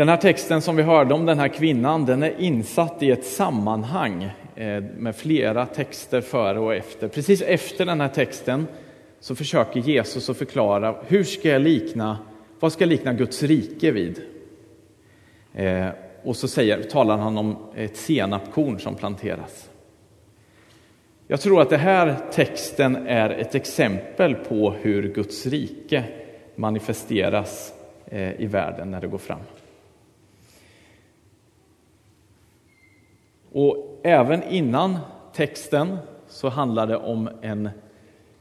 Den här texten som vi hörde om den här kvinnan, den är insatt i ett sammanhang eh, med flera texter före och efter. Precis efter den här texten så försöker Jesus att förklara hur ska jag likna, vad ska jag likna Guds rike vid? Eh, och så säger, talar han om ett senapkorn som planteras. Jag tror att den här texten är ett exempel på hur Guds rike manifesteras eh, i världen när det går fram. Och även innan texten så handlar det om en,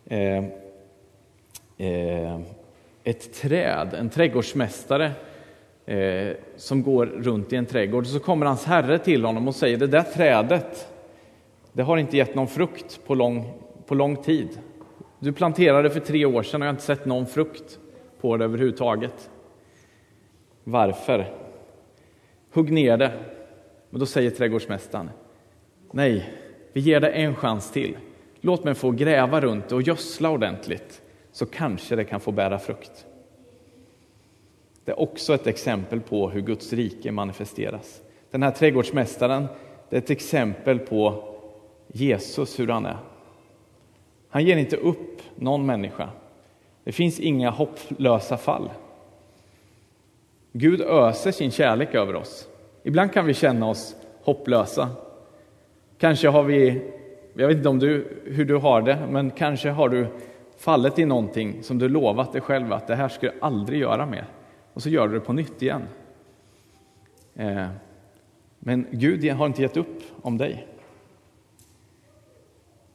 eh, eh, ett träd, en trädgårdsmästare eh, som går runt i en trädgård. Så kommer hans herre till honom och säger det där trädet, det har inte gett någon frukt på lång, på lång tid. Du planterade för tre år sedan och jag har inte sett någon frukt på det överhuvudtaget. Varför? Hugg ner det. Men då säger trädgårdsmästaren, nej, vi ger det en chans till. Låt mig få gräva runt det och gödsla ordentligt, så kanske det kan få bära frukt. Det är också ett exempel på hur Guds rike manifesteras. Den här trädgårdsmästaren, det är ett exempel på Jesus, hur han är. Han ger inte upp någon människa. Det finns inga hopplösa fall. Gud öser sin kärlek över oss. Ibland kan vi känna oss hopplösa. Kanske har vi, jag vet inte om du, hur du har det, men kanske har du fallit i någonting som du lovat dig själv att det här ska jag aldrig göra mer. Och så gör du det på nytt igen. Eh, men Gud har inte gett upp om dig.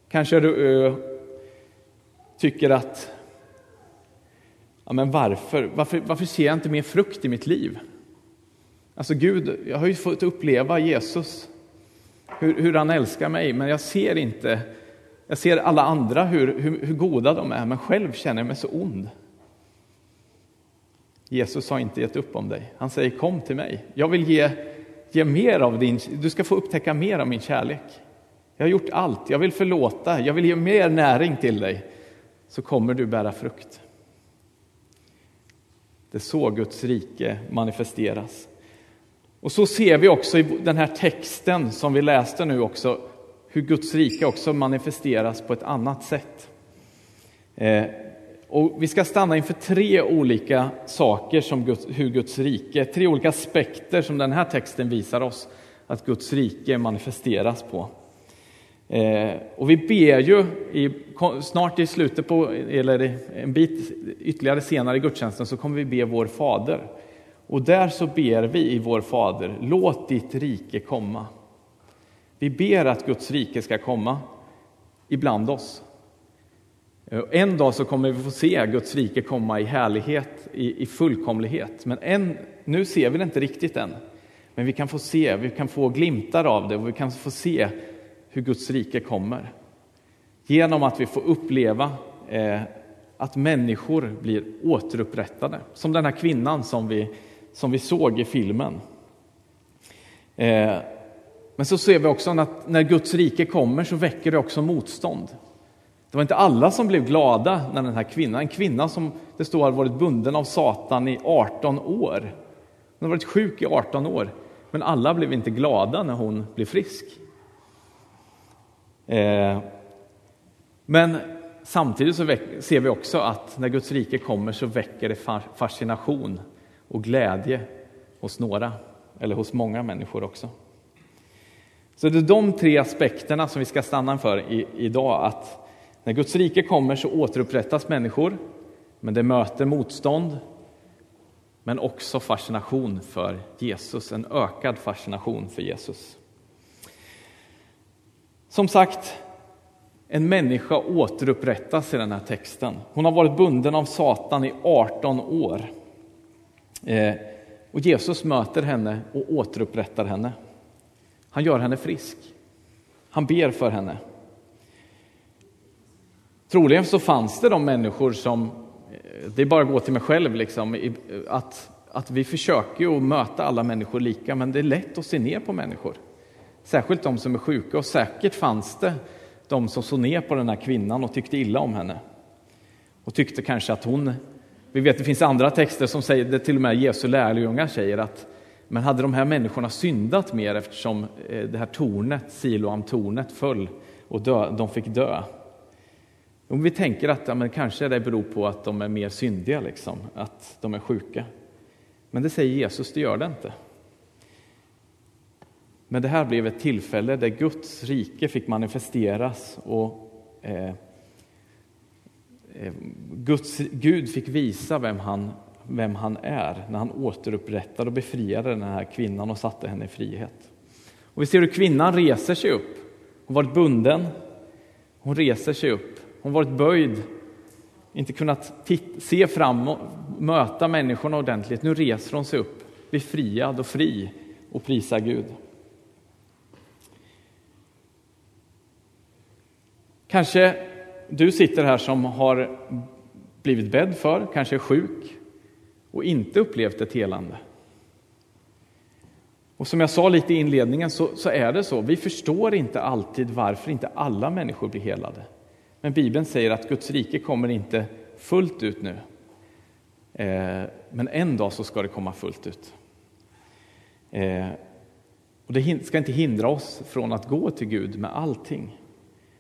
Kanske du eh, tycker att, ja men varför? varför? Varför ser jag inte mer frukt i mitt liv? Alltså Gud, jag har ju fått uppleva Jesus, hur, hur han älskar mig, men jag ser inte, jag ser alla andra hur, hur, hur goda de är, men själv känner jag mig så ond. Jesus har inte gett upp om dig. Han säger kom till mig. Jag vill ge, ge mer av din, du ska få upptäcka mer av min kärlek. Jag har gjort allt, jag vill förlåta, jag vill ge mer näring till dig. Så kommer du bära frukt. Det är så Guds rike manifesteras. Och så ser vi också i den här texten som vi läste nu också hur Guds rike också manifesteras på ett annat sätt. Eh, och vi ska stanna inför tre olika saker som Guds, hur Guds rike, tre olika aspekter som den här texten visar oss att Guds rike manifesteras på. Eh, och vi ber ju i, snart i slutet på, eller en bit ytterligare senare i gudstjänsten så kommer vi be vår Fader. Och där så ber vi i vår Fader, låt ditt rike komma. Vi ber att Guds rike ska komma ibland oss. Eh, en dag så kommer vi få se Guds rike komma i härlighet, i, i fullkomlighet. Men än, nu ser vi det inte riktigt än. Men vi kan få se, vi kan få glimtar av det och vi kan få se hur Guds rike kommer. Genom att vi får uppleva eh, att människor blir återupprättade. Som den här kvinnan som vi, som vi såg i filmen. Eh, men så ser vi också att när Guds rike kommer så väcker det också motstånd. Det var inte alla som blev glada när den här kvinnan, en kvinna som det står har varit bunden av Satan i 18 år. Hon har varit sjuk i 18 år, men alla blev inte glada när hon blev frisk. Eh, men samtidigt så ser vi också att när Guds rike kommer så väcker det fascination och glädje hos några, eller hos många människor också. Så det är de tre aspekterna som vi ska stanna för idag. Att när Guds rike kommer så återupprättas människor, men det möter motstånd, men också fascination för Jesus, en ökad fascination för Jesus. Som sagt, en människa återupprättas i den här texten. Hon har varit bunden av Satan i 18 år. Eh, och Jesus möter henne och återupprättar henne. Han gör henne frisk. Han ber för henne. Troligen så fanns det de människor som, eh, det är bara att gå till mig själv, liksom, att, att vi försöker ju möta alla människor lika, men det är lätt att se ner på människor. Särskilt de som är sjuka, och säkert fanns det de som såg ner på den här kvinnan och tyckte illa om henne. Och tyckte kanske att hon, vi vet det finns andra texter som säger, det till och med Jesu lärjungar säger att, Men hade de här människorna syndat mer eftersom eh, det här tornet, Siloam-tornet, föll och dö, de fick dö? Om vi tänker att ja, men kanske det beror på att de är mer syndiga, liksom, att de är sjuka. Men det säger Jesus, det gör det inte. Men det här blev ett tillfälle där Guds rike fick manifesteras och eh, Eh, Guds, Gud fick visa vem han, vem han är när han återupprättade och befriade den här kvinnan och satte henne i frihet. Och vi ser hur kvinnan reser sig upp. Hon varit bunden, hon reser sig upp. Hon varit böjd, inte kunnat se fram och möta människorna ordentligt. Nu reser hon sig upp, befriad och fri och prisar Gud. Kanske du sitter här som har blivit bädd för, kanske är sjuk och inte upplevt ett helande. Och som jag sa lite i inledningen så, så, är det så, vi förstår inte alltid varför inte alla människor blir helade. Men Bibeln säger att Guds rike kommer inte fullt ut nu. Eh, men en dag så ska det komma fullt ut. Eh, och det ska inte hindra oss från att gå till Gud med allting.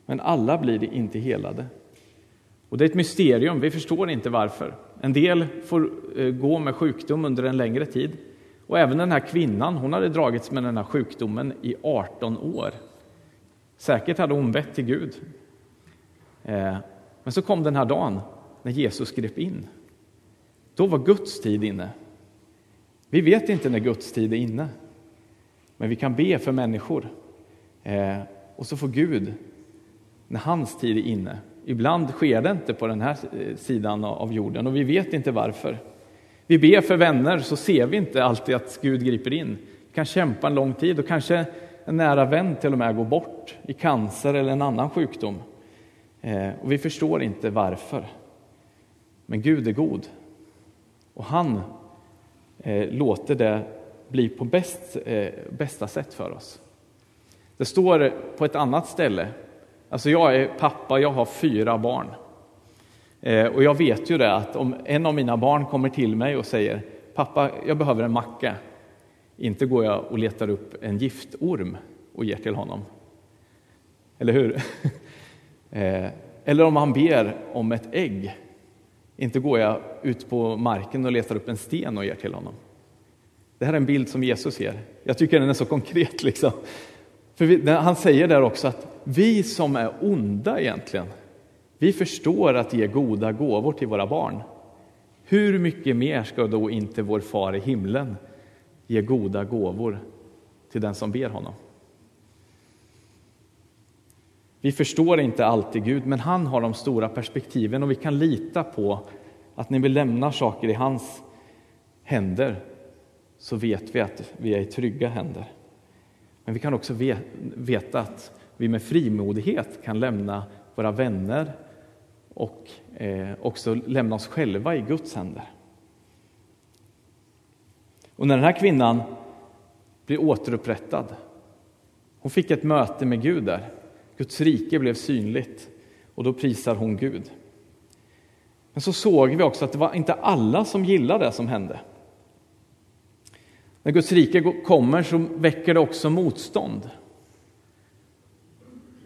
Men alla blir inte helade. Och det är ett mysterium, vi förstår inte varför. En del får eh, gå med sjukdom under en längre tid. Och även den här kvinnan, hon hade dragits med den här sjukdomen i 18 år. Säkert hade hon bett till Gud. Eh, men så kom den här dagen när Jesus grep in. Då var Guds tid inne. Vi vet inte när Guds tid är inne, men vi kan be för människor. Eh, och så får Gud när hans tid är inne. Ibland sker det inte på den här eh, sidan av jorden och vi vet inte varför. Vi ber för vänner så ser vi inte alltid att Gud griper in. Vi kan kämpa en lång tid och kanske en nära vän till och med går bort i cancer eller en annan sjukdom. Eh, och vi förstår inte varför. Men Gud är god och han eh, låter det bli på bäst, bästa sätt för oss. Det står på ett annat ställe Alltså jag är pappa, jag har fyra barn. Eh, och jag vet ju det att om en av mina barn kommer till mig och säger pappa, jag behöver en macka. Inte går jag och letar upp en giftorm och ger till honom. Eller hur? Eh, eller om han ber om ett ägg. Inte går jag ut på marken och letar upp en sten och ger till honom. Det här är en bild som Jesus ger. Jag tycker den är så konkret. Liksom. För vi, han säger där också att vi som är onda egentligen, vi förstår att ge goda gåvor till våra barn. Hur mycket mer ska då inte vår far i himlen ge goda gåvor till den som ber honom? Vi förstår inte alltid Gud, men han har de stora perspektiven och vi kan lita på att när vi lämnar saker i hans händer så vet vi att vi är i trygga händer. Men vi kan också veta att vi med frimodighet kan lämna våra vänner och eh, också lämna oss själva i Guds händer. Och när den här kvinnan blir återupprättad, hon fick ett möte med Gud där, Guds rike blev synligt och då prisar hon Gud. Men så såg vi också att det var inte alla som gillade det som hände. När Guds rike kommer så väcker det också motstånd.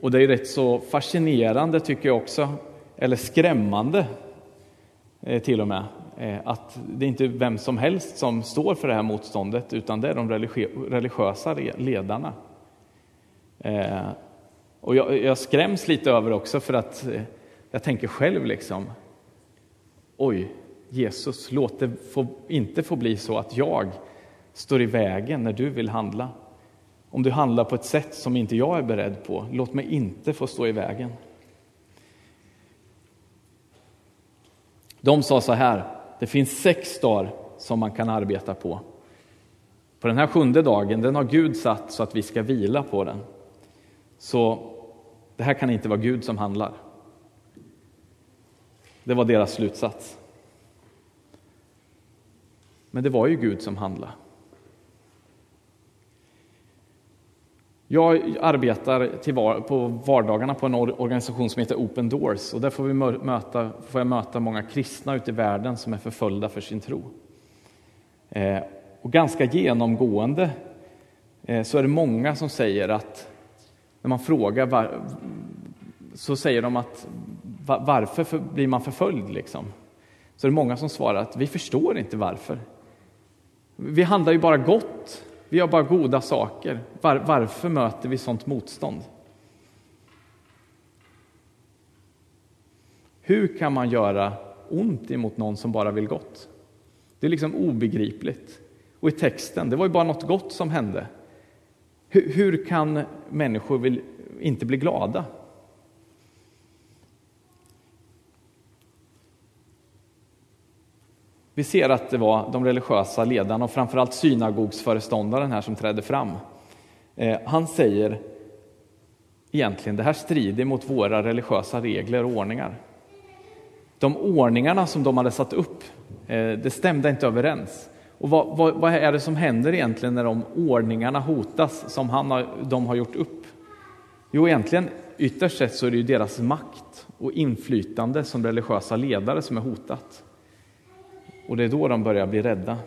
Och det är rätt så fascinerande tycker jag också, eller skrämmande eh, till och med, eh, att det är inte vem som helst som står för det här motståndet, utan det är de religiösa ledarna. Eh, och jag, jag skräms lite över också för att jag tänker själv liksom, oj, Jesus, låt det få, inte få bli så att jag står i vägen när du vill handla. Om du handlar på ett sätt som inte jag är beredd på, låt mig inte få stå i vägen. De sa så här, det finns sex dagar som man kan arbeta på. På den här sjunde dagen, den har Gud satt så att vi ska vila på den. Så det här kan inte vara Gud som handlar. Det var deras slutsats. Men det var ju Gud som handlade. Jag arbetar till var, på vardagarna på en organisation som heter Open Doors och där får, vi möta, får jag möta många kristna ute i världen som är förföljda för sin tro. Eh, och ganska genomgående eh, så är det många som säger att när man frågar var, så säger de att varför för, blir man förföljd? Liksom? Så är det många som svarar att vi förstår inte varför. Vi handlar ju bara gott, vi har bara goda saker. Var, varför möter vi sånt motstånd? Hur kan man göra ont emot någon som bara vill gott? Det är liksom obegripligt. Och i texten, det var ju bara något gott som hände. Hur, hur kan människor vill, inte bli glada? Vi ser att det var de religiösa ledarna och framförallt synagogsföreståndaren här som trädde fram. Eh, han säger egentligen det här strider mot våra religiösa regler och ordningar. De ordningarna som de hade satt upp, eh, det stämde inte överens. Och vad, vad, vad, är det som händer egentligen när de ordningarna hotas som han har, de har gjort upp? Jo, egentligen ytterst sett så är det ju deras makt och inflytande som religiösa ledare som är hotat. Och det är då de börjar bli rädda.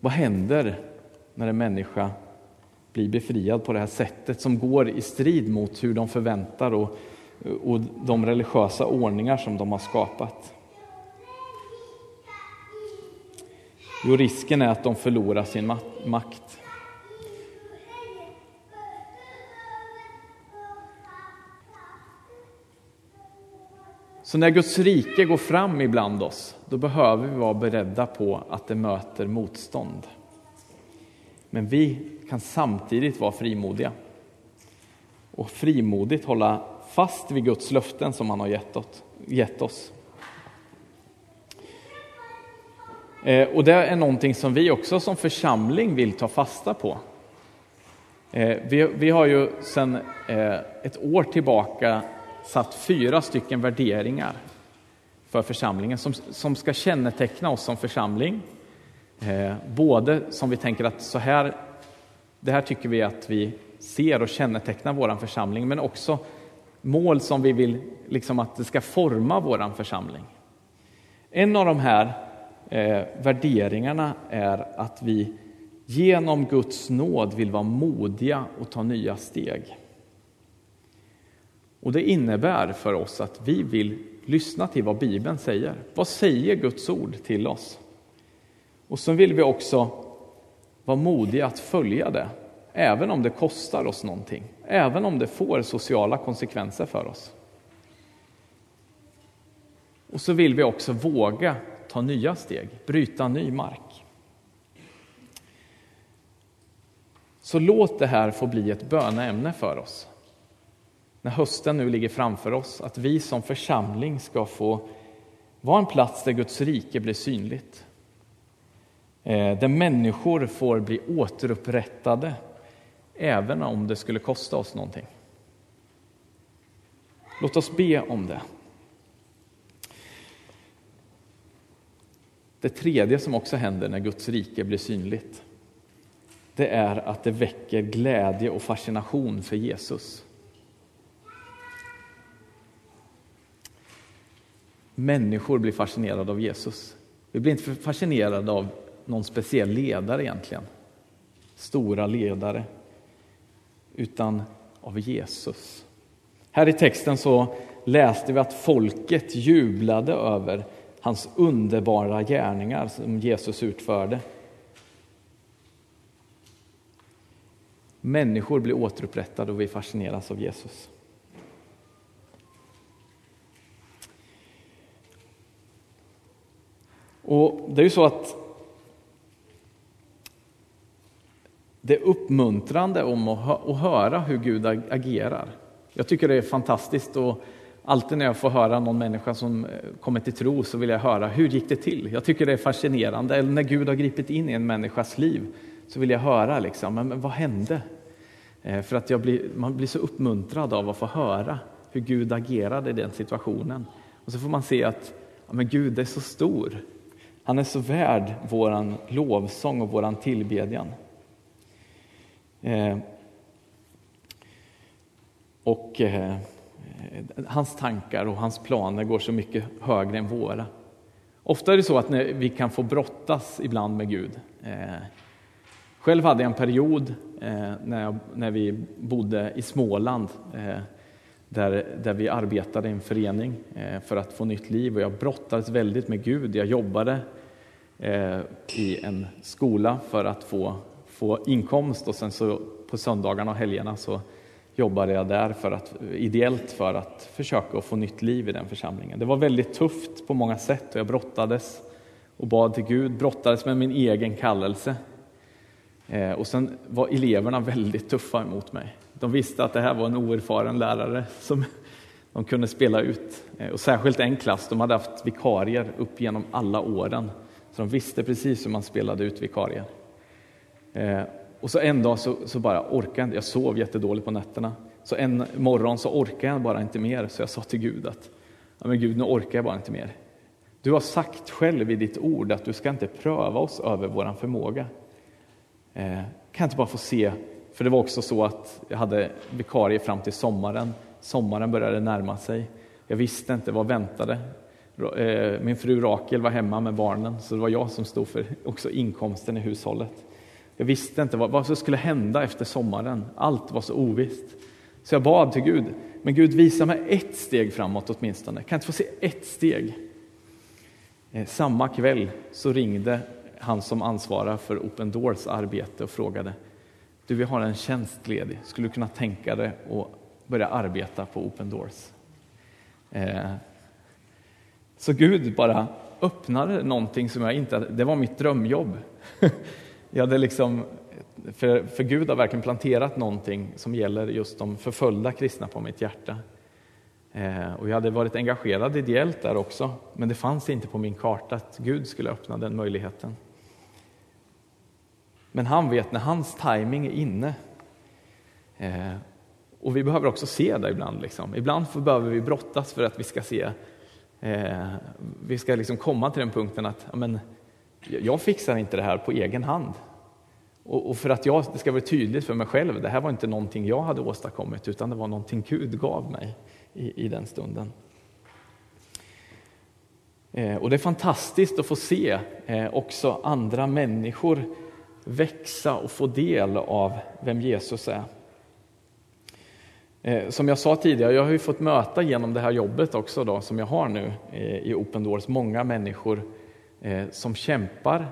Vad händer när en människa blir befriad på det här sättet som går i strid mot hur de förväntar och, och de religiösa ordningar som de har skapat? Jo, risken är att de förlorar sin makt. Så när Guds rike går fram ibland oss, då behöver vi vara beredda på att det möter motstånd. Men vi kan samtidigt vara frimodiga och frimodigt hålla fast vid Guds löften som han har gett oss. Eh, och det är någonting som vi också som församling vill ta fasta på. Eh, vi har ju sedan eh, ett år tillbaka satt fyra stycken värderingar för församlingen som, som ska känneteckna oss som församling. Eh, både som vi tänker att så här, det här tycker vi att vi ser och kännetecknar vår församling, men också mål som vi vill liksom att det ska forma vår församling. En av de här eh, värderingarna är att vi genom Guds nåd vill vara modiga och ta nya steg. Och det innebär för oss att vi vill lyssna till vad Bibeln säger. Vad säger Guds ord till oss? Och så vill vi också vara modiga att följa det, även om det kostar oss någonting, även om det får sociala konsekvenser för oss. Och så vill vi också våga ta nya steg, bryta ny mark. Så låt det här få bli ett böneämne för oss när hösten nu ligger framför oss, att vi som församling ska få vara en plats där Guds rike blir synligt. Eh, där människor får bli återupprättade, även om det skulle kosta oss någonting. Låt oss be om det. Det tredje som också händer när Guds rike blir synligt, det är att det väcker glädje och fascination för Jesus. Människor blir fascinerade av Jesus. Vi blir inte fascinerade av någon speciell ledare egentligen, stora ledare, utan av Jesus. Här i texten så läste vi att folket jublade över hans underbara gärningar som Jesus utförde. Människor blir återupprättade och vi fascineras av Jesus. Och det är ju så att det är uppmuntrande om att höra hur Gud agerar. Jag tycker det är fantastiskt och alltid när jag får höra någon människa som eh, kommer till tro så vill jag höra hur gick det till? Jag tycker det är fascinerande. Eller när Gud har gripit in i en människas liv så vill jag höra liksom, men vad hände? Eh, för att blir, man blir så uppmuntrad av att få höra hur Gud agerade i den situationen. Och så får man se att ja, men Gud är så stor. Han är så värd våran lovsång och våran tillbedjan. Eh, och eh, hans tankar och hans planer går så mycket högre än våra. Ofta är det så att vi kan få brottas ibland med Gud. Eh, själv hade jag en period eh, när, jag, när vi bodde i Småland eh, där, där vi arbetade i en förening eh, för att få nytt liv och jag brottades väldigt med Gud. Jag jobbade Eh, i en skola för att få, få inkomst och sen så på söndagarna och helgerna så jobbade jag där för att, ideellt för att försöka få nytt liv i den församlingen. Det var väldigt tufft på många sätt och jag brottades och bad till Gud, brottades med min egen kallelse. Eh, och sen var eleverna väldigt tuffa emot mig. De visste att det här var en oerfaren lärare som de kunde spela ut. Eh, och särskilt en klass, de hade haft vikarier upp genom alla åren. Så de visste precis hur man spelade ut vikarier. Eh, och så en dag så, så bara orkade jag jag sov jättedåligt på nätterna. Så en morgon så orkade jag bara inte mer, så jag sa till Gud att ja, men Gud, nu orkar jag bara inte mer. Du har sagt själv i ditt ord att du ska inte pröva oss över vår förmåga. Eh, kan jag inte bara få se, för det var också så att jag hade vikarie fram till sommaren. Sommaren började närma sig. Jag visste inte vad väntade. Eh, min fru Rakel var hemma med barnen, så det var jag som stod för också inkomsten i hushållet. Jag visste inte vad, vad som skulle hända efter sommaren. Allt var så ovisst. Så jag bad till Gud, men Gud visa mig ett steg framåt åtminstone. Kan jag inte få se ett steg? Eh, samma kväll så ringde han som ansvarar för Open Doors arbete och frågade du, vi har en tjänst ledig. Skulle du kunna tänka dig att börja arbeta på Open Doors? Eh, så Gud bara öppnade någonting som jag inte... Det var mitt drömjobb. Jag hade liksom, för, för Gud har verkligen planterat någonting som gäller just de förföljda kristna på mitt hjärta. Eh, och jag hade varit engagerad ideellt där också, men det fanns inte på min karta att Gud skulle öppna den möjligheten. Men han vet när hans timing är inne. Eh, och vi behöver också se det ibland. Liksom. Ibland behöver vi brottas för att vi ska se, eh, vi ska liksom komma till den punkten att men, jag fixar inte det här på egen hand. Och, Och, för att jag, det ska vara tydligt för mig själv, det här var inte någonting jag hade åstadkommit, utan det var någonting Gud gav mig i, i den stunden. Eh, och det är fantastiskt att få se eh, också andra människor växa och få del av vem Jesus är. Eh, som jag sa tidigare, jag har ju fått möta genom det här jobbet också då, som jag har nu eh, i Open Doors, många människor eh, som kämpar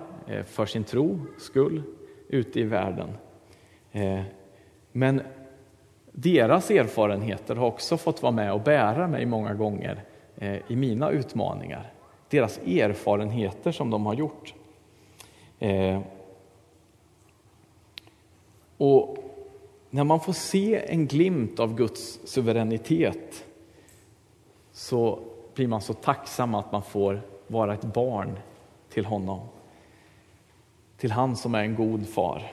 för sin tro skull ute i världen. Men deras erfarenheter har också fått vara med och bära mig många gånger i mina utmaningar. Deras erfarenheter som de har gjort. Och när man får se en glimt av Guds suveränitet så blir man så tacksam att man får vara ett barn till honom. Till han som är en god far.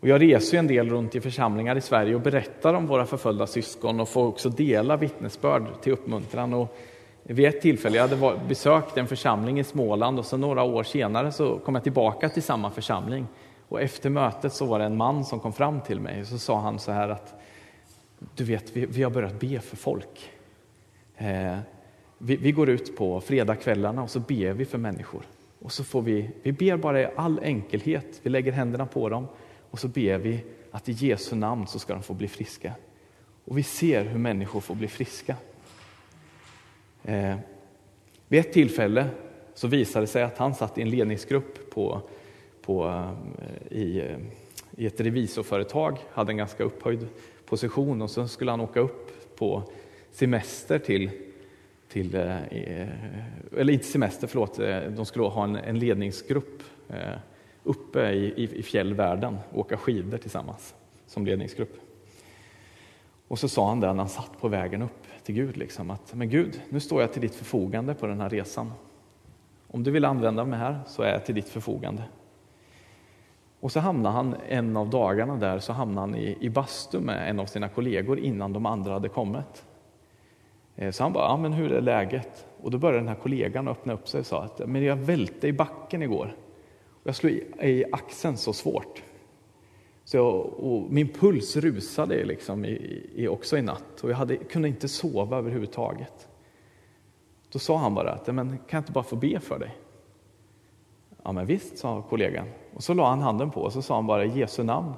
Och jag reser en del runt i församlingar i Sverige och berättar om våra förföljda syskon och får också dela vittnesbörd till uppmuntran. Och vid ett tillfälle, jag hade besökt en församling i Småland och så några år senare så kom jag tillbaka till samma församling. Och efter mötet så var det en man som kom fram till mig och så sa han så här att du vet, vi, vi har börjat be för folk. Eh, vi, vi, går ut på fredagskvällarna och så ber vi för människor. Och så får vi, vi ber bara i all enkelhet, vi lägger händerna på dem och så ber vi att i Jesu namn så ska de få bli friska. Och vi ser hur människor får bli friska. Eh, vid ett tillfälle så visade det sig att han satt i en ledningsgrupp på, på, eh, i, eh, i ett revisorföretag, hade en ganska upphöjd position och sen skulle han åka upp på semester till till, eh, eller inte semester, förlåt, de skulle ha en, en ledningsgrupp uppe i, i, i fjällvärlden, åka skidor tillsammans som ledningsgrupp. Och så sa han det när han satt på vägen upp till Gud, liksom, att men Gud, nu står jag till ditt förfogande på den här resan. Om du vill använda mig här så är jag till ditt förfogande. Och så hamnade han en av dagarna där så hamnade han i, i bastu med en av sina kollegor innan de andra hade kommit. Eh, så han bara, ja, men hur är läget? Och då började den här kollegan öppna upp sig och sa att men jag välte i backen igår. Och jag slog i, axeln så svårt. Så jag, min puls rusade liksom i, i, också i natt och jag hade, kunde inte sova överhuvudtaget. Då sa han bara att men, kan jag inte bara få be för dig? Ja men visst, sa kollegan. Och så la han handen på och så sa han bara i Jesu namn.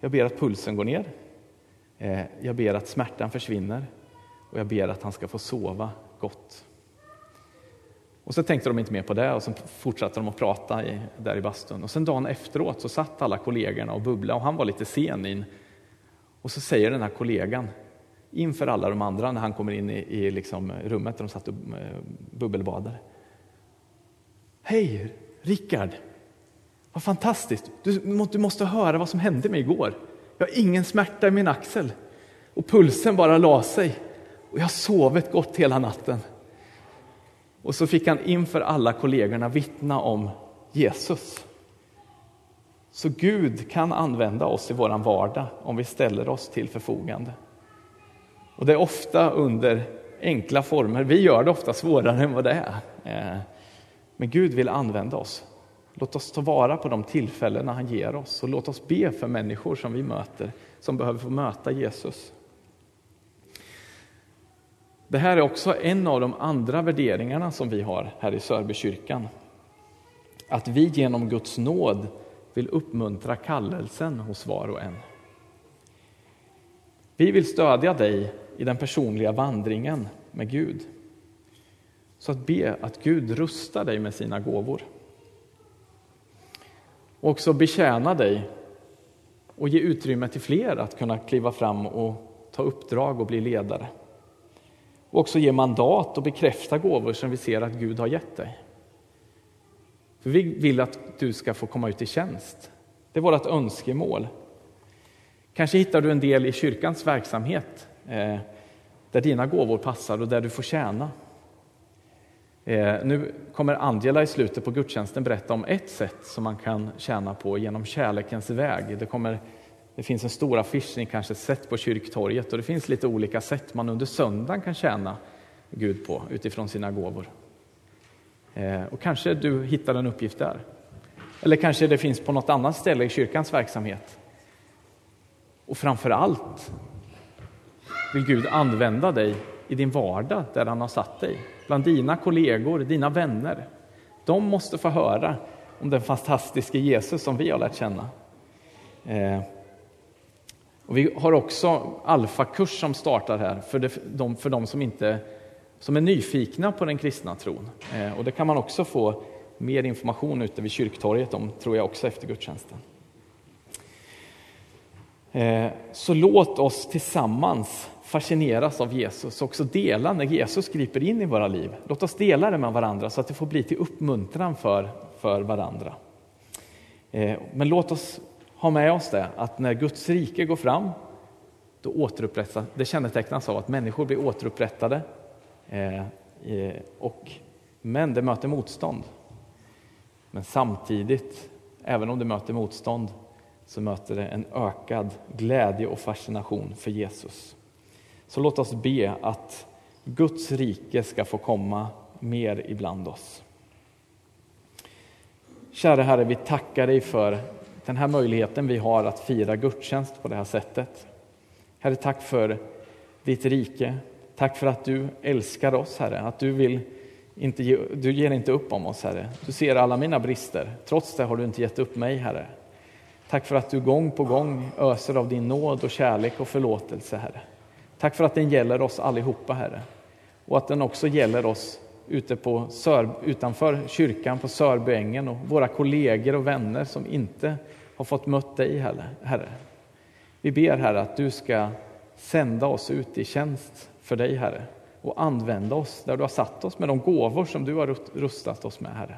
Jag ber att pulsen går ner. Eh, jag ber att smärtan försvinner och jag ber att han ska få sova gott. Och så tänkte de inte mer på det och så fortsatte de att prata i, där i bastun. Och sen dagen efteråt så satt alla kollegorna och bubblade och han var lite sen in. Och så säger den här kollegan inför alla de andra när han kommer in i, i liksom rummet där de satt och eh, bubbelbadade. Hej, Rickard! Vad fantastiskt! Du, du måste höra vad som hände mig igår. Jag har ingen smärta i min axel och pulsen bara la sig och jag har sovit gott hela natten. Och så fick han inför alla kollegorna vittna om Jesus. Så Gud kan använda oss i vår vardag om vi ställer oss till förfogande. Och det är ofta under enkla former. Vi gör det ofta svårare än vad det är. Eh, men Gud vill använda oss. Låt oss ta vara på de tillfällen han ger oss och låt oss be för människor som vi möter, som behöver få möta Jesus. Det här är också en av de andra värderingarna som vi har här i Sörbykyrkan. Att vi genom Guds nåd vill uppmuntra kallelsen hos var och en. Vi vill stödja dig i den personliga vandringen med Gud. Så att be att Gud rustar dig med sina gåvor. Och också betjäna dig och ge utrymme till fler att kunna kliva fram och ta uppdrag och bli ledare. Och också ge mandat och bekräfta gåvor som vi ser att Gud har gett dig. För vi vill att du ska få komma ut i tjänst. Det är vårt önskemål. Kanske hittar du en del i kyrkans verksamhet eh, där dina gåvor passar och där du får tjäna. Eh, nu kommer Angela i slutet på gudstjänsten berätta om ett sätt som man kan tjäna på genom kärlekens väg. Det, kommer, det finns en stor affisch ni kanske sett på kyrktorget och det finns lite olika sätt man under söndagen kan tjäna Gud på utifrån sina gåvor. Eh, och kanske du hittar en uppgift där. Eller kanske det finns på något annat ställe i kyrkans verksamhet. Och framför allt vill Gud använda dig i din vardag där han har satt dig. Bland dina kollegor, dina vänner. De måste få höra om den fantastiska Jesus som vi har lärt känna. Eh, och vi har också alfakurs som startar här för, de, för de som, inte, som är nyfikna på den kristna tron. Eh, och det kan man också få mer information ute vid kyrktorget om, tror jag också, efter gudstjänsten. Eh, så låt oss tillsammans fascineras av Jesus och också dela när Jesus griper in i våra liv. Låt oss dela det med varandra så att det får bli till uppmuntran för, för varandra. Eh, men låt oss ha med oss det att när Guds rike går fram, då återupprättas, det kännetecknas av att människor blir återupprättade. Eh, eh, och, men det möter motstånd. Men samtidigt, även om det möter motstånd, så möter det en ökad glädje och fascination för Jesus. Så låt oss be att Guds rike ska få komma mer ibland oss. Kära Herre, vi tackar dig för den här möjligheten vi har att fira gudstjänst på det här sättet. Herre, tack för ditt rike. Tack för att du älskar oss, Herre, att du vill inte ge, du ger inte upp om oss, Herre. Du ser alla mina brister. Trots det har du inte gett upp mig, Herre. Tack för att du gång på gång öser av din nåd och kärlek och förlåtelse, Herre. Tack för att den gäller oss allihopa, Herre. Och att den också gäller oss ute på Sör, utanför kyrkan på Sörbyängen och våra kollegor och vänner som inte har fått mött dig, Herre. Vi ber, Herre, att du ska sända oss ut i tjänst för dig, Herre, och använda oss där du har satt oss med de gåvor som du har rustat oss med, Herre.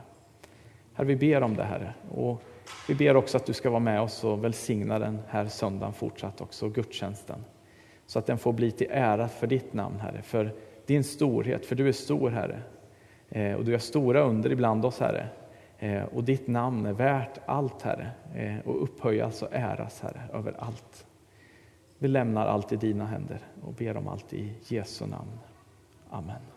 Herre, vi ber om det, Herre. Och vi ber också att du ska vara med oss och välsigna den här söndagen fortsatt också, gudstjänsten. Så att den får bli till ära för ditt namn, Herre, för din storhet, för du är stor, Herre. Eh, och du gör stora under ibland oss, Herre. Eh, och ditt namn är värt allt, Herre, eh, och upphöjas och äras, Herre, över allt. Vi lämnar allt i dina händer och ber om allt i Jesu namn. Amen.